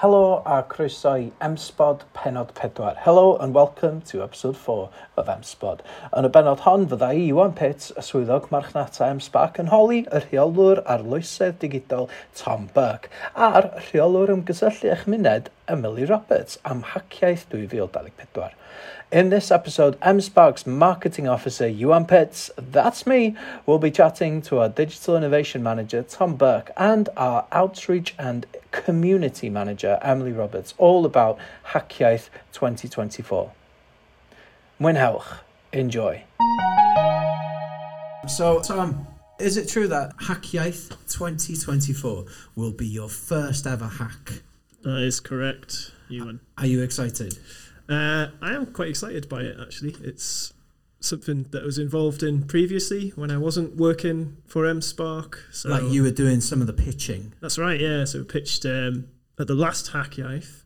Helo a croeso i M-Spod penod 4. Hello and welcome to episode 4 of M-Spod. Yn y benod hon fydda i Iwan Pitt, y swyddog marchnata M-Sbac, yn holi y rheolwr ar digidol Tom Burke a'r rheolwr ymgysylltu eich myned Emily Roberts am haciaeth 2024. In this episode, MSpark's marketing officer, Yuan Pitts, that's me, will be chatting to our digital innovation manager, Tom Burke, and our outreach and community manager, Emily Roberts, all about Hac Iaith 2024. Mwynhewch. Enjoy. So, Tom, is it true that Hac Iaith 2024 will be your first ever hack? That is correct, Iwan. Are you excited? Uh, I am quite excited by it, actually. It's something that I was involved in previously when I wasn't working for M-SParc. So like you were doing some of the pitching? That's right, yeah. So we pitched um, at the last Hack Hac Iaith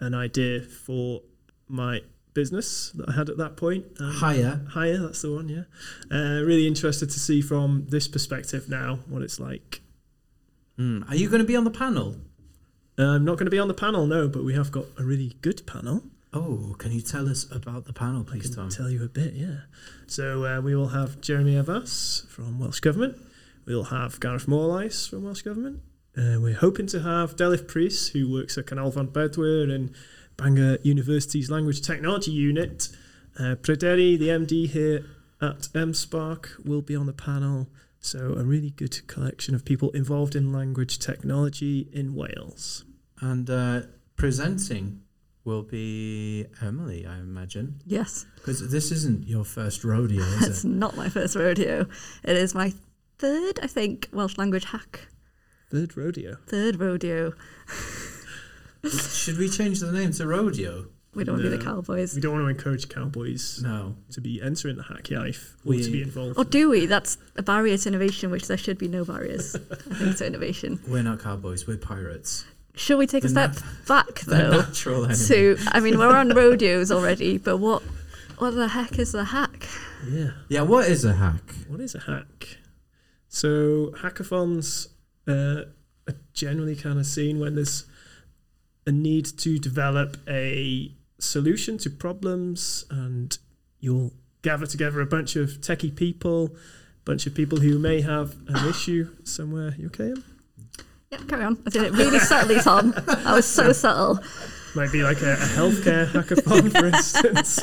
an idea for my business that I had at that point. Um, higher. Higher, that's the one, yeah. Uh, really interested to see from this perspective now what it's like. Mm. Are you going to be on the panel? Uh, I'm not going to be on the panel, no, but we have got a really good panel. Oh, can you tell us about the panel, please, I can Tom? Tell you a bit, yeah. So uh, we will have Jeremy Evans from Welsh Government. We'll have Gareth Morlais from Welsh Government. Uh, we're hoping to have Delyth Prys, who works at Canolfan Bedwyr and Bangor University's Language Technology Unit. Uh, Pryderi, the MD here at M-SParc, will be on the panel. So a really good collection of people involved in language technology in Wales. And uh, presenting will be Emily, I imagine. Yes. Because this isn't your first rodeo, is it's it? not my first rodeo. It is my third, I think, Welsh language hack. Third rodeo. Third rodeo. Should we change the name to rodeo? We don't no. want to be the cowboys. We don't want to encourage cowboys no. to be entering the hack life or we, to be involved. Oh, or do we? That's a barrier to innovation, which there should be no barriers, I think, to innovation. We're not cowboys, we're pirates. Should we take the a step back though? Natural. to I mean, we're on rodeos already, but what what the heck is a hack? Yeah. Yeah. What is a hack? What is a hack? So hackathons uh, are generally kind of seen when there's a need to develop a solution to problems, and you'll gather together a bunch of techie people, a bunch of people who may have an issue somewhere. You okay? Yeah, carry on. I did it really subtly, Tom. I was so subtle. Might be like a, a healthcare hackathon, for instance.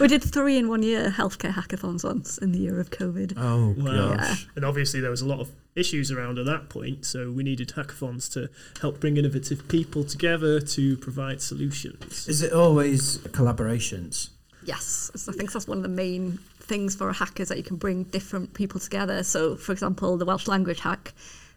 we did three in one year healthcare hackathons once in the year of COVID. Oh, wow. Yeah. And obviously, there was a lot of issues around at that point, so we needed hackathons to help bring innovative people together to provide solutions. Is it always collaborations? Yes, I think that's one of the main things for a hack is that you can bring different people together. So, for example, the Welsh language hack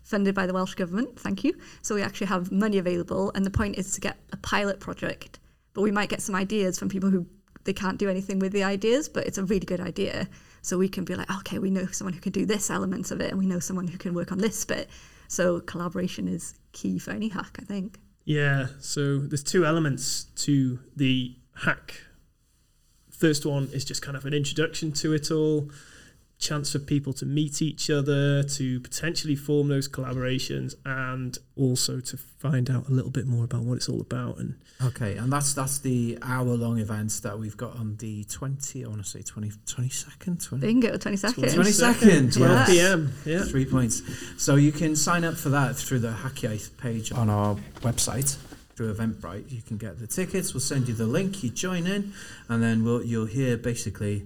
funded by the Welsh Government, thank you. So we actually have money available, and the point is to get a pilot project. But we might get some ideas from people who they can't do anything with the ideas, but it's a really good idea. So we can be like, okay, we know someone who can do this element of it, and we know someone who can work on this bit. So collaboration is key for any hack, I think. Yeah. So there's two elements to the hack. First one is just kind of an introduction to it all chance for people to meet each other, to potentially form those collaborations, and also to find out a little bit more about what it's all about. And okay, and that's that's the hour long events that we've got on the twenty. I want to say 20, 22nd, 20, bingo, twenty second, twenty second, twelve p.m. Yeah, three points. So you can sign up for that through the Hac Iaith page on our website through Eventbrite. You can get the tickets. We'll send you the link. You join in, and then we'll you'll hear basically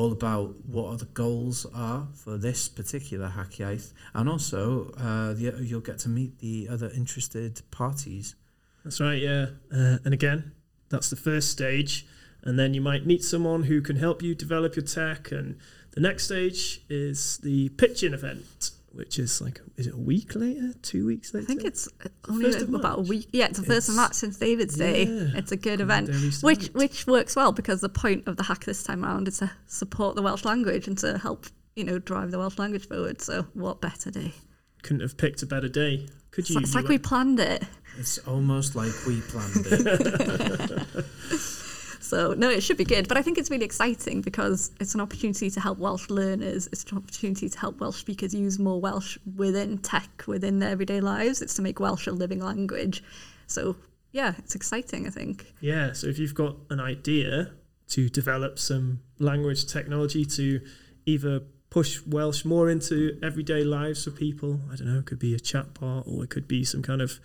all about what the goals are for this particular Hac Iaith, and also uh, the, you'll get to meet the other interested parties. That's right, yeah. Uh, and again, that's the first stage, and then you might meet someone who can help you develop your tech, and the next stage is the pitching event, which is like is it a week later, two weeks later? I think it's uh, only about a week. Yeah, it's the first of March since David's Day. It's a good event, which which works well because the point of the hack this time around is to support the Welsh language and to help you know drive the Welsh language forward. So what better day? Couldn't have picked a better day, could you? It's like we planned it. It's almost like we planned it. So no, it should be good. But I think it's really exciting because it's an opportunity to help Welsh learners. It's an opportunity to help Welsh speakers use more Welsh within tech, within their everyday lives. It's to make Welsh a living language. So yeah, it's exciting. I think. Yeah, so if you've got an idea to develop some language technology to either push Welsh more into everyday lives for people, I don't know, it could be a chatbot or it could be some kind of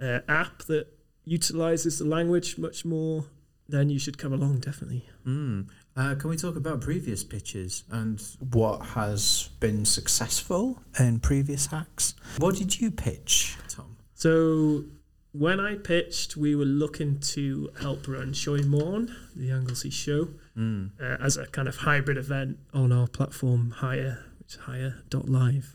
uh, app that utilizes the language much more, then you should come along definitely. Mm. Uh, can we talk about previous pitches and What has been successful in previous hacks? what did you pitch, Tom? So when I pitched, we were looking to help run Sioe Môn, the Anglesey show, Mm. uh, as a kind of hybrid event on our platform Hire, which is hire.live.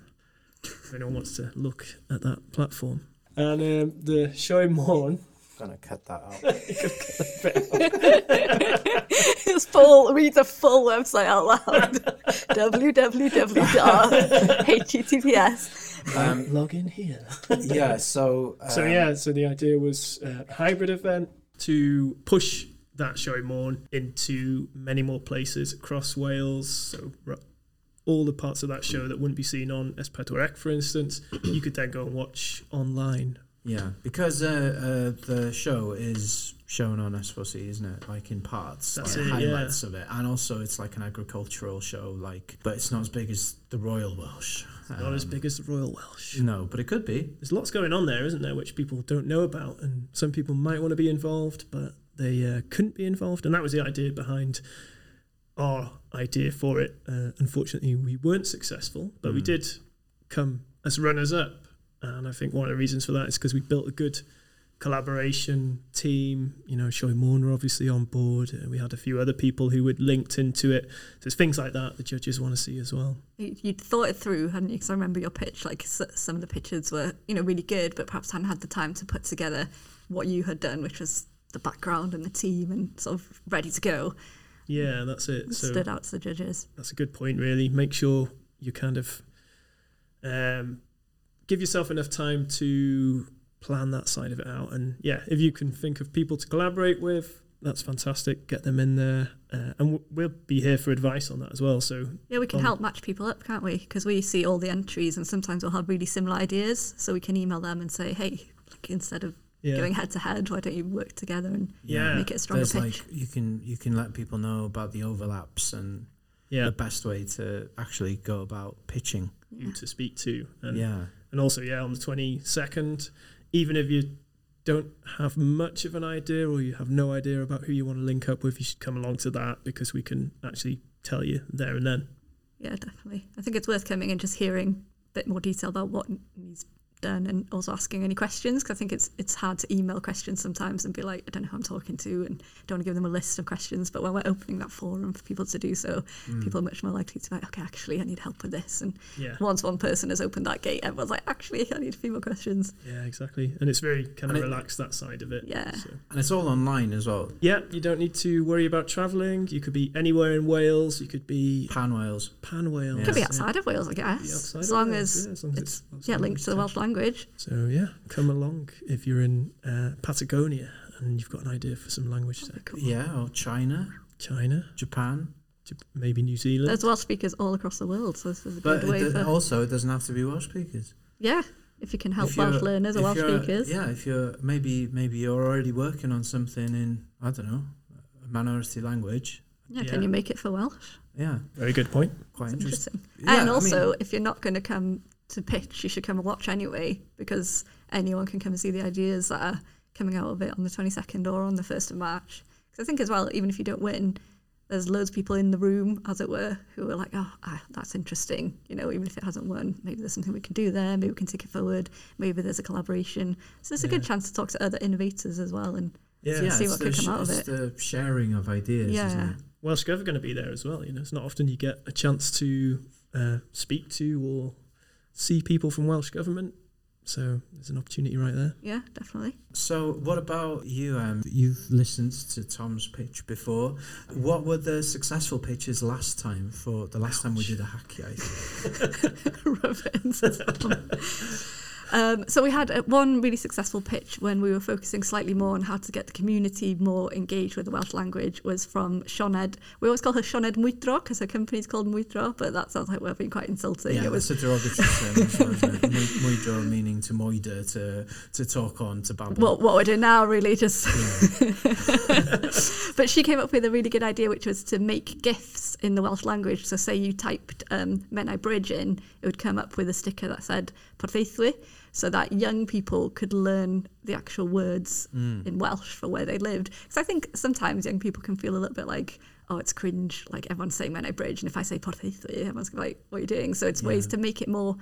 If anyone wants to look at that platform. And um, the Sioe Môn, I'm going to cut that out. it's full. Read the full website out loud. www.https. Um, log in here. yeah, so. So um, yeah, so the idea was uh, a hybrid event to push that Sioe Môn into many more places across Wales. So all the parts of that show that wouldn't be seen on S4C, for instance, you could then go and watch online. Yeah, because uh, uh, the show is shown on S4C, isn't it? Like in parts, That's like it, highlights of it, and also it's like an agricultural show, like, but it's not as big as the Royal Welsh. Not as Um, big as the Royal Welsh. No, but it could be. There's lots going on there, isn't there, which people don't know about, and some people might want to be involved, but they uh, couldn't be involved, and that was the idea behind our idea for it. Uh, unfortunately, we weren't successful, but we Mm. did come as runners up, and I think one of the reasons for that is because we built a good collaboration team. You know, Sioe Môn obviously on board. Uh, we had a few other people who would linked into it. So it's things like that the judges want to see as well. You- You'd thought it through, hadn't you? Because I remember your pitch. Like some of the pitches were, you know, really good, but perhaps hadn't had the time to put together what you had done, which was the background and the team, and sort of ready to go. Yeah, that's it. It So stood out to the judges. that's a good point really make sure you kind of um, give yourself enough time to plan that side of it out and yeah if you can think of people to collaborate with that's fantastic get them in there uh, and w- we'll be here for advice on that as well so Yeah, we can Um, help match people up, can't we? Because we see all the entries, and sometimes we'll have really similar ideas, so we can email them and say, hey, like, instead of yeah going head to head, why don't you work together and Yeah. make it a stronger There's pitch? like you can you can let people know about the overlaps and yeah the best way to actually go about pitching. you to speak to and yeah. And also, yeah, on the 22nd, even if you don't have much of an idea or you have no idea about who you want to link up with, you should come along to that because we can actually tell you there and then. Yeah, definitely. I think it's worth coming and just hearing a bit more detail about what needs done and also asking any questions because I think it's it's hard to email questions sometimes and be like, I don't know who I'm talking to and don't want to give them a list of questions. But when we're opening that forum for people to do so, Mm. people are much more likely to be like, okay, actually, I need help with this. And Yeah, once one person has opened that gate, everyone's like, actually, I need a few more questions. yeah, exactly. And it's very kind And of it- relaxed, that side of it. Yeah. So. And it's all online as well. Yeah, you don't need to worry about travelling. You could be anywhere in Wales. You could be Pan Wales. Pan Wales. Yeah. Could be Yeah. outside of Wales, I guess, as long Wales, as yeah, as long as it's Welsh yeah linked to the Welsh language. So yeah, come along if you're in uh, Patagonia and you've got an idea for some language That'd tech. cool. Yeah, or China, China, Japan. Maybe New Zealand. There's Welsh speakers all across the world, so this is a But good way it, for also, it doesn't have to be Welsh speakers. yeah. If you can help If Welsh learners or if Welsh you're- speakers, Yeah, if you're maybe maybe you're already working on something in I don't know a minority language. yeah, Yeah. can you make it for Welsh? Yeah, Very good point. quite interesting. interesting. Yeah, and I also, mean- if you're not going to come to pitch, you should come and watch anyway, because anyone can come and see the ideas that are coming out of it on the 22nd or on the 1st of March. Because I think as well, even if you don't win, there's loads of people in the room, as it were, who are like, oh, ah, that's interesting. You know, even if it hasn't won, maybe there's something we can do there. Maybe we can take it forward. Maybe there's a collaboration. So it's a good chance to talk to other innovators as well. And Yeah, yeah, see it's what the could come sh- out of it's the sharing of ideas. Yeah. Isn't it? Welsh Gov are going to be there as well. You know, it's not often you get a chance to uh, speak to or see people from Welsh government. So there's an opportunity right there. yeah, definitely. So, what about you? Um, you've listened to Tom's pitch before. What were the successful pitches last time? For the last time we did a hacky, I think. Rub it into Tom. Um, so we had uh, one really successful pitch when we were focusing slightly more on how to get the community more engaged with the Welsh language was from Sioned. We always call her Sioned Mwydro because her company's called Mwydro, but that sounds like we're being quite insulting. Yeah, it was a derogatory term. as well, isn't it? Mwy- Mwydro meaning to moider, to to talk on, to babble. what, what we're doing now, really, just. Yeah. but she came up with a really good idea, which was to make GIFs in the Welsh language. So, say you typed um, Menai Bridge in, it would come up with a sticker that said Porthaethwy, so that young people could learn the actual words Mm. in Welsh for where they lived. Because I think sometimes young people can feel a little bit like, oh, it's cringe, like everyone's saying Menai Bridge, and if I say Porthaethwy, everyone's gonna be like, what are you doing? So, it's ways to make it more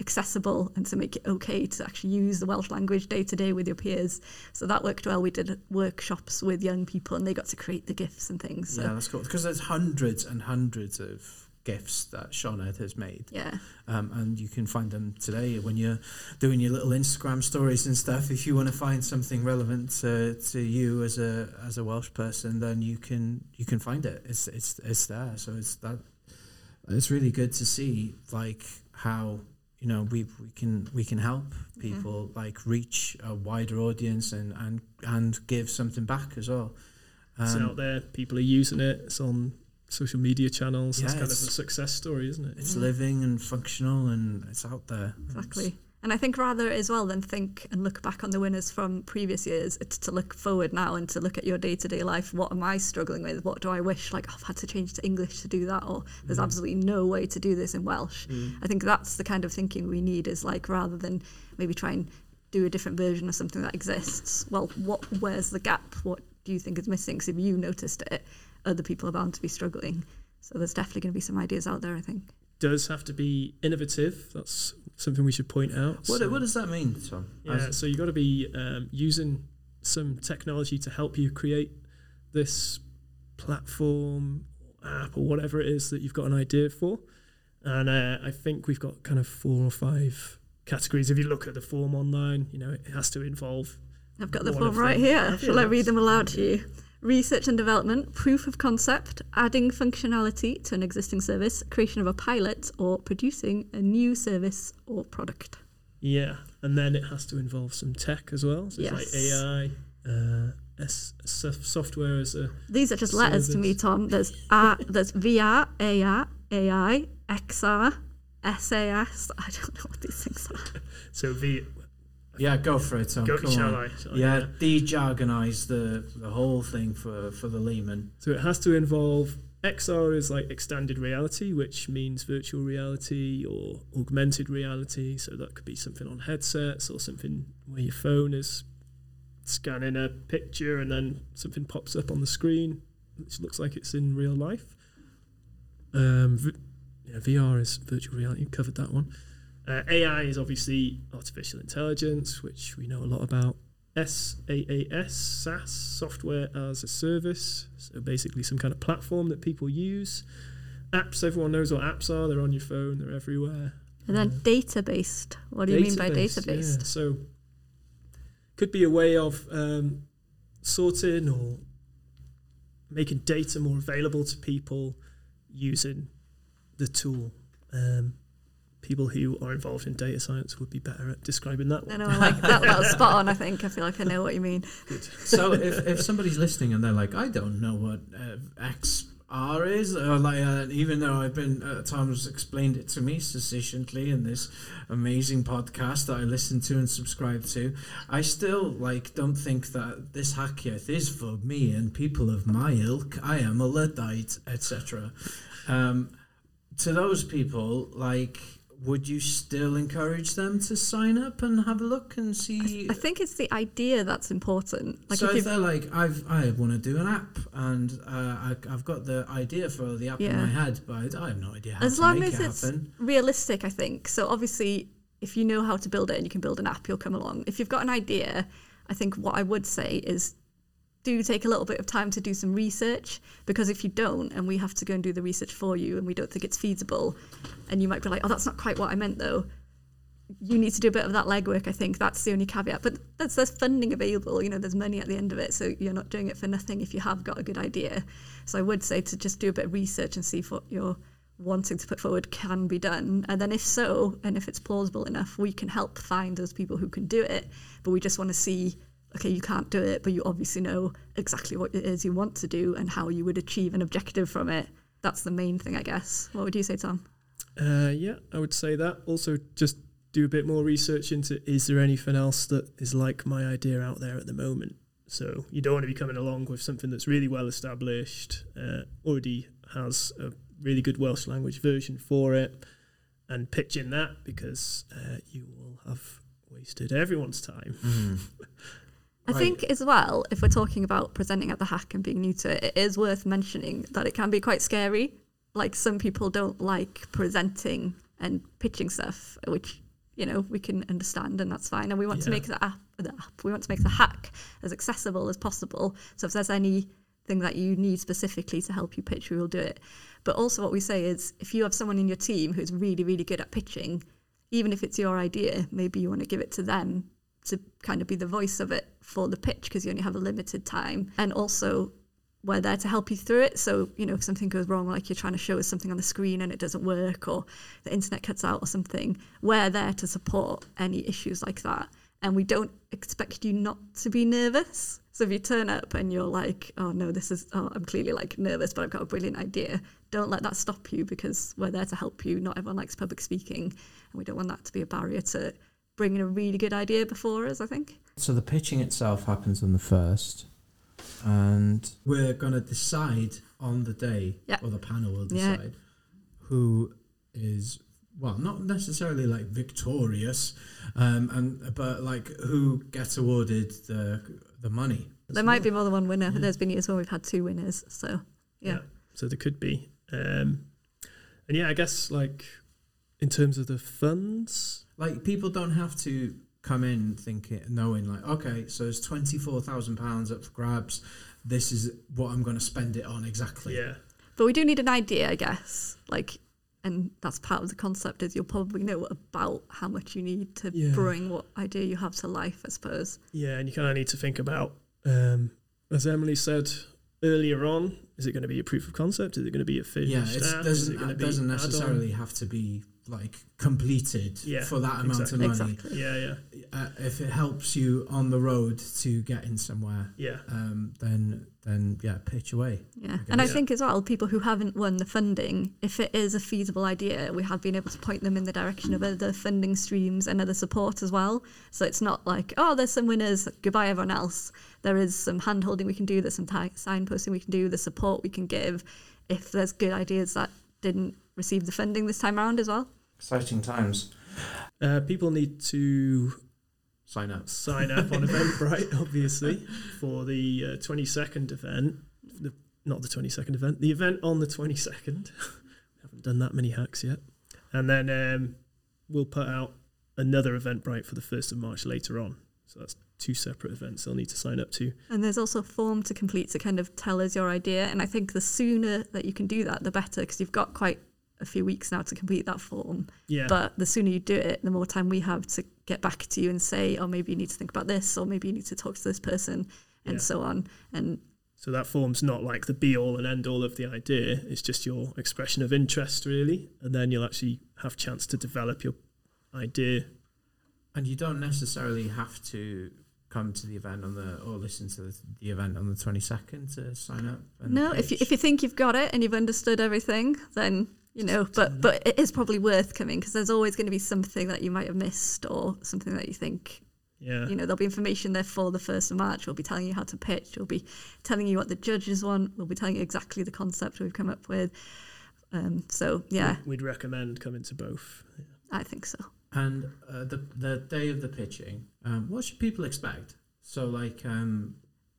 accessible and to make it okay to actually use the Welsh language day to day with your peers. So that worked well. We did workshops with young people and they got to create the gifts and things. So Yeah, that's cool. Because there's hundreds and hundreds of gifts that Sioned has made. yeah. Um, and you can find them today when you're doing your little Instagram stories and stuff. If you want to find something relevant to, to you as a as a Welsh person, then you can you can find it. It's it's it's there. So it's that. It's really good to see like how you know we we can we can help people like reach a wider audience and and and give something back as well. it's Um, out there. People are using it. It's on social media channels. Yeah, it's kind of a success story, isn't it? it's Yeah. living and functional and it's out there. Exactly. And I think rather as well than think and look back on the winners from previous years, it's to look forward now and to look at your day to day life. What am I struggling with? What do I wish? Like, oh, I've had to change to English to do that, or there's Mm. absolutely no way to do this in Welsh. I think that's the kind of thinking we need is like rather than maybe try and do a different version of something that exists. Well, what where's the gap? What do you think is missing? Because if you noticed it, other people are bound to be struggling. So there's definitely going to be some ideas out there. I think. Does have to be innovative. That's something we should point out. What, So- what does that mean, Tom? Yeah, so you've got to be um, using some technology to help you create this platform, app, or whatever it is that you've got an idea for. And uh, I think we've got kind of four or five categories. If you look at the form online, you know, it has to involve. I've got the form right them. here. Yeah, Shall I read them aloud to you? Research and development, proof of concept, adding functionality to an existing service, creation of a pilot, or producing a new service or product. Yeah, and then it has to involve some tech as well. So it's like AI, uh, S- sof- software as a These are just letters to me, Tom. There's R, there's VR, AR, AI, XR, SAS. I don't know what these things are. so V. Yeah, go for it, Tom. Go, Come shall on. I? Shall I? Yeah, de-jargonise the the whole thing for for the layman. So it has to involve XR is like extended reality, which means virtual reality or augmented reality. So that could be something on headsets or something where your phone is scanning a picture and then something pops up on the screen, which looks like it's in real life. Um, v- yeah, VR is virtual reality. Covered that one. Uh, AI is obviously artificial intelligence, which we know a lot about. SaaS, SaaS, software as a service. So basically, some kind of platform that people use. Apps, everyone knows what apps are. They're on your phone. They're everywhere. And then data based. What do you mean by data yeah. based? So could be a way of um, sorting or making data more available to people using the tool. Um, people who are involved in data science would be better at describing that No, one. no, I like that. That was spot on. I think. I feel like I know what you mean. So if, if somebody's listening and they're like, I don't know what uh, XR is, or like, uh, even though I've been at times explained it to me sufficiently in this amazing podcast that I listen to and subscribe to, I still like don't think that this Hac Iaith is for me and people of my ilk. I am a Luddite, etc. Um, to those people, like. Would you still encourage them to sign up and have a look and see I think it's the idea that's important. Like so if if they're like, I've I want to do an app, and uh, I, I've got the idea for the app in my head, but I have no idea how as to long make as it it's realistic, I think. So obviously, if you know how to build it and you can build an app, you'll come along. If you've got an idea, I think what I would say is do take a little bit of time to do some research because if you don't and we have to go and do the research for you and we don't think it's feasible and you might be like oh that's not quite what i meant though you need to do a bit of that legwork i think that's the only caveat but that's there's funding available you know there's money at the end of it so you're not doing it for nothing if you have got a good idea so i would say to just do a bit of research and see if what you're wanting to put forward can be done. And then if so, and if it's plausible enough, we can help find those people who can do it. But we just want to see, okay, you can't do it, but you obviously know exactly what it is you want to do and how you would achieve an objective from it. That's the main thing, I guess. What would you say, Tom? Uh, yeah, I would say that. Also, just do a bit more research into is there anything else that is like my idea out there at the moment? So you don't want to be coming along with something that's really well established, uh, already has a really good Welsh language version for it, and pitching that because uh, you will have wasted everyone's time. Mm. I Right. think as well, if we're talking about presenting at the hack and being new to it, it is worth mentioning that it can be quite scary. Like some people don't like presenting and pitching stuff, which you know we can understand, and that's fine. And we want to make the app, the app, we want to make the hack as accessible as possible. So if there's anything that you need specifically to help you pitch, we will do it. But also, what we say is, if you have someone in your team who's really, really good at pitching, even if it's your idea, maybe you want to give it to them to kind of be the voice of it for the pitch because you only have a limited time. And also, we're there to help you through it. So, you know, if something goes wrong, like you're trying to show us something on the screen and it doesn't work or the internet cuts out or something, we're there to support any issues like that. And we don't expect you not to be nervous. So if you turn up and you're like, oh no, this is, oh, I'm clearly like nervous, but I've got a brilliant idea, don't let that stop you because we're there to help you. Not everyone likes public speaking, and we don't want that to be a barrier to bringing a really good idea before us, I think. So the pitching itself happens on the first, and we're gonna decide on the day, Yeah. or the panel will Yeah. decide who is well, not necessarily like victorious, um, and but like who gets awarded the the money. There might be more than one winner. There's been years when we've had two winners. So, yeah. So there could be. Um, and yeah, I guess like in terms of the funds, Like people don't have to come in thinking, knowing like, okay, so it's twenty four thousand pounds up for grabs. This is what I'm going to spend it on exactly. yeah, But we do need an idea, I guess. Like, and that's part of the concept is you'll probably know about how much you need to Yeah. bring what idea you have to life, I suppose. yeah, and you kind of need to think about, um, as Emily said earlier on, is it going to be a proof of concept? Is it going to be a finished Yeah, it app? Doesn't it going to it be doesn't necessarily have to be like completed Yeah, for that amount exactly. of money. Exactly. Yeah, yeah, Uh, if it helps you on the road to getting somewhere, yeah, um, then then yeah, pitch away. Yeah. Okay. And I Yeah. think as well, people who haven't won the funding, if it is a feasible idea, we have been able to point them in the direction of other funding streams and other support as well. So it's not like, oh, there's some winners, goodbye everyone else. There is some handholding we can do, there's some ti signposting we can do, the support we can give if there's good ideas that didn't receive the funding this time around as well. Exciting times. Uh, people need to Sign up. sign up on Eventbrite, obviously, for the uh, 22nd event. The, not the 22nd event, the event on the 22nd. haven't done that many hacks yet. And then um, we'll put out another Eventbrite for the 1st of March later on. So that's two separate events they'll need to sign up to. And there's also a form to complete to kind of tell us your idea. And I think the sooner that you can do that, the better, because you've got quite a few weeks now to complete that form. Yeah. But the sooner you do it, the more time we have to get back to you and say, oh, maybe you need to think about this, or maybe you need to talk to this person, and Yeah. so on. And So that form's not like the be all and end all of the idea. It's just your expression of interest, really. And then you'll actually have chance to develop your idea. And you don't necessarily have to come to the event on the or listen to the, the event on the twenty second to sign up. And no, if you, if you think you've got it and you've understood everything, then you know. But but it is probably worth coming because there's always going to be something that you might have missed or something that you think Yeah. you know there'll be information there for the first of March. We'll be telling you how to pitch. We'll be telling you what the judges want. We'll be telling you exactly the concept we've come up with. Um, so yeah, We'd we'd recommend coming to both. I think so. And uh, the the day of the pitching, um, what should people expect? So like, um,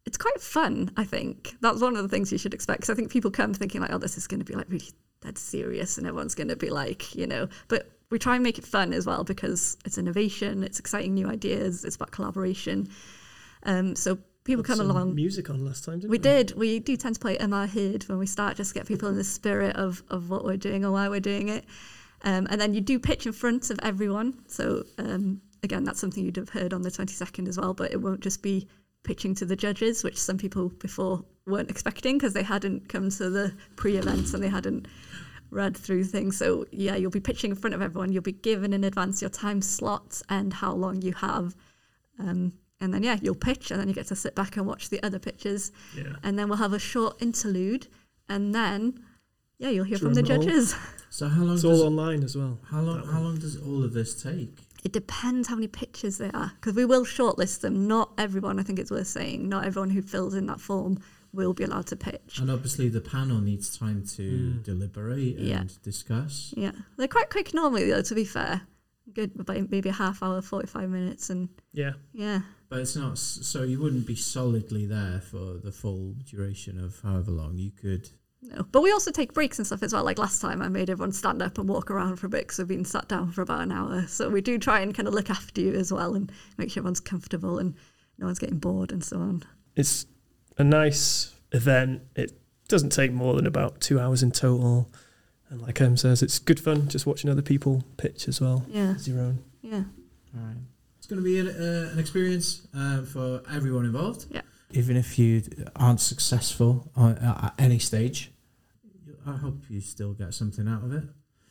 it's quite fun. I think that's one of the things you should expect. Because I think people come thinking like, oh, this is going to be like really dead serious, and everyone's going to be like, you know. But we try and make it fun as well because it's innovation, it's exciting new ideas, it's about collaboration. Um, so people come some along. Music on last time, didn't We we? did. We do tend to play Yma o Hyd when we start, just to get people in the spirit of, of what we're doing or why we're doing it. Um, and then you do pitch in front of everyone. So um, again, that's something you'd have heard on the 22nd as well, but it won't just be pitching to the judges, which some people before weren't expecting because they hadn't come to the pre-events and they hadn't read through things. So yeah, you'll be pitching in front of everyone. You'll be given in advance your time slots and how long you have. Um, and then yeah, you'll pitch, and then you get to sit back and watch the other pitches. Yeah. And then we'll have a short interlude, and then yeah, you'll hear from the roll. judges. So how long It's does all online as well. how long how long does all of this take? It depends how many pitches there are, because we will shortlist them. Not everyone, I think it's worth saying, not everyone who fills in that form will be allowed to pitch. And obviously the panel needs time to Mm. deliberate and Yeah. discuss. Yeah, they're quite quick normally, though. To be fair, good about maybe a half hour, forty-five minutes, and Yeah. yeah, But it's not so you wouldn't be solidly there for the full duration of however long. You could no. But we also take breaks and stuff as well. Like last time, I made everyone stand up and walk around for a bit because we've been sat down for about an hour. So we do try and kind of look after you as well and make sure everyone's comfortable and no one's getting bored and so on. It's a nice event. It doesn't take more than about two hours in total. And like Em says, it's good fun just watching other people pitch as well Yeah, as your own. yeah, All right. It's going to be an, uh, an experience uh, for everyone involved. Yeah. Even if you aren't successful uh, at any stage, I hope you still get something out of it.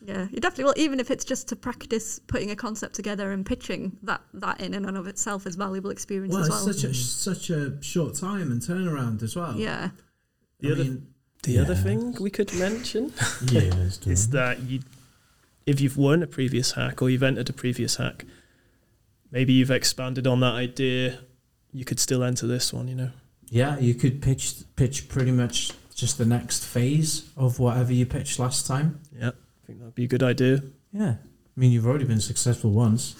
yeah. You definitely will. Even if it's just to practice putting a concept together and pitching, that that in and of itself is valuable experience Well, as it's well. such a mm-hmm. such a short time and turnaround as well. yeah, The I other- mean, The other thing we could mention yes, is that you, if you've won a previous hack or you've entered a previous hack, maybe you've expanded on that idea. You could still enter this one, you know. yeah, you could pitch pitch pretty much just the next phase of whatever you pitched last time. Yeah, I think that'd be a good idea. Yeah. I mean, you've already been successful once.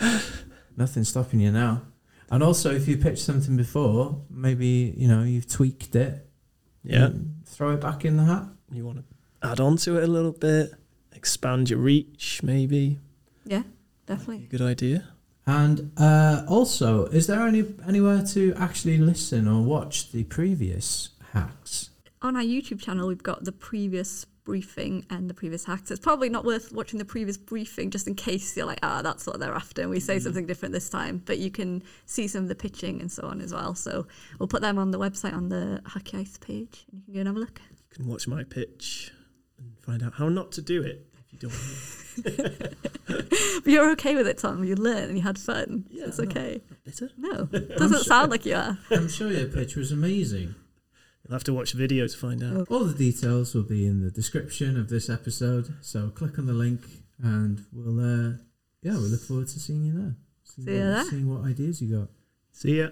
Nothing's stopping you now. And also, if you pitched something before, maybe, you know, you've tweaked it. Yeah, throw it back in the hat. you want to add on to it a little bit, expand your reach, maybe. yeah, definitely. a good idea. And uh, also, is there any anywhere to actually listen or watch the previous hacks? on our YouTube channel, we've got the previous briefing and the previous hacks. It's probably not worth watching the previous briefing just in case you're like, ah, that's what they're after, and we say something different this time. But you can see some of the pitching and so on as well. So we'll put them on the website on the Hac Iaith page, and you can go and have a look. You can watch my pitch and find out how not to do it if you don't want to. But you're okay with it, Tom. You learned and you had fun. so Yeah, it's no. okay. Bitter. No, doesn't sound like you are. I'm sure your pitch was amazing. You'll have to watch the video to find out. All the details will be in the description of this episode. So click on the link and we'll, uh, yeah, we look forward to seeing you there. Seeing, See you what, there. seeing what ideas you got. See ya.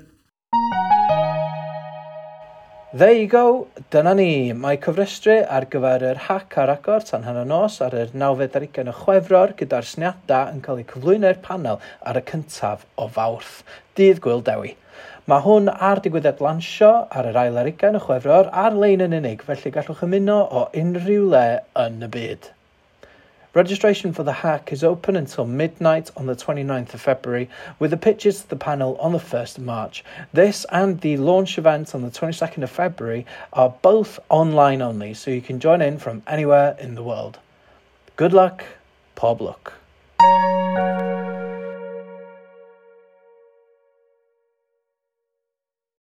There you go, dyna ni. Mae cyfrestru ar gyfer yr hac a'r agor tan hanner nos ar yr 9.20 y chwefror gyda'r syniadau yn cael eu cyflwyno'r panel ar y cyntaf o fawrth. Dydd Gwyl Dewi. Mae hwn ar digwyddiad lansio ar yr ail ar y chwefror ar-lein yn unig, felly gallwch ymuno o unrhyw le yn y byd. Registration for the hack is open until midnight on the 29th of February, with the pitches to the panel on the 1st of March. This and the launch event on the 22nd of February are both online only, so you can join in from anywhere in the world. Good luck, pob luck.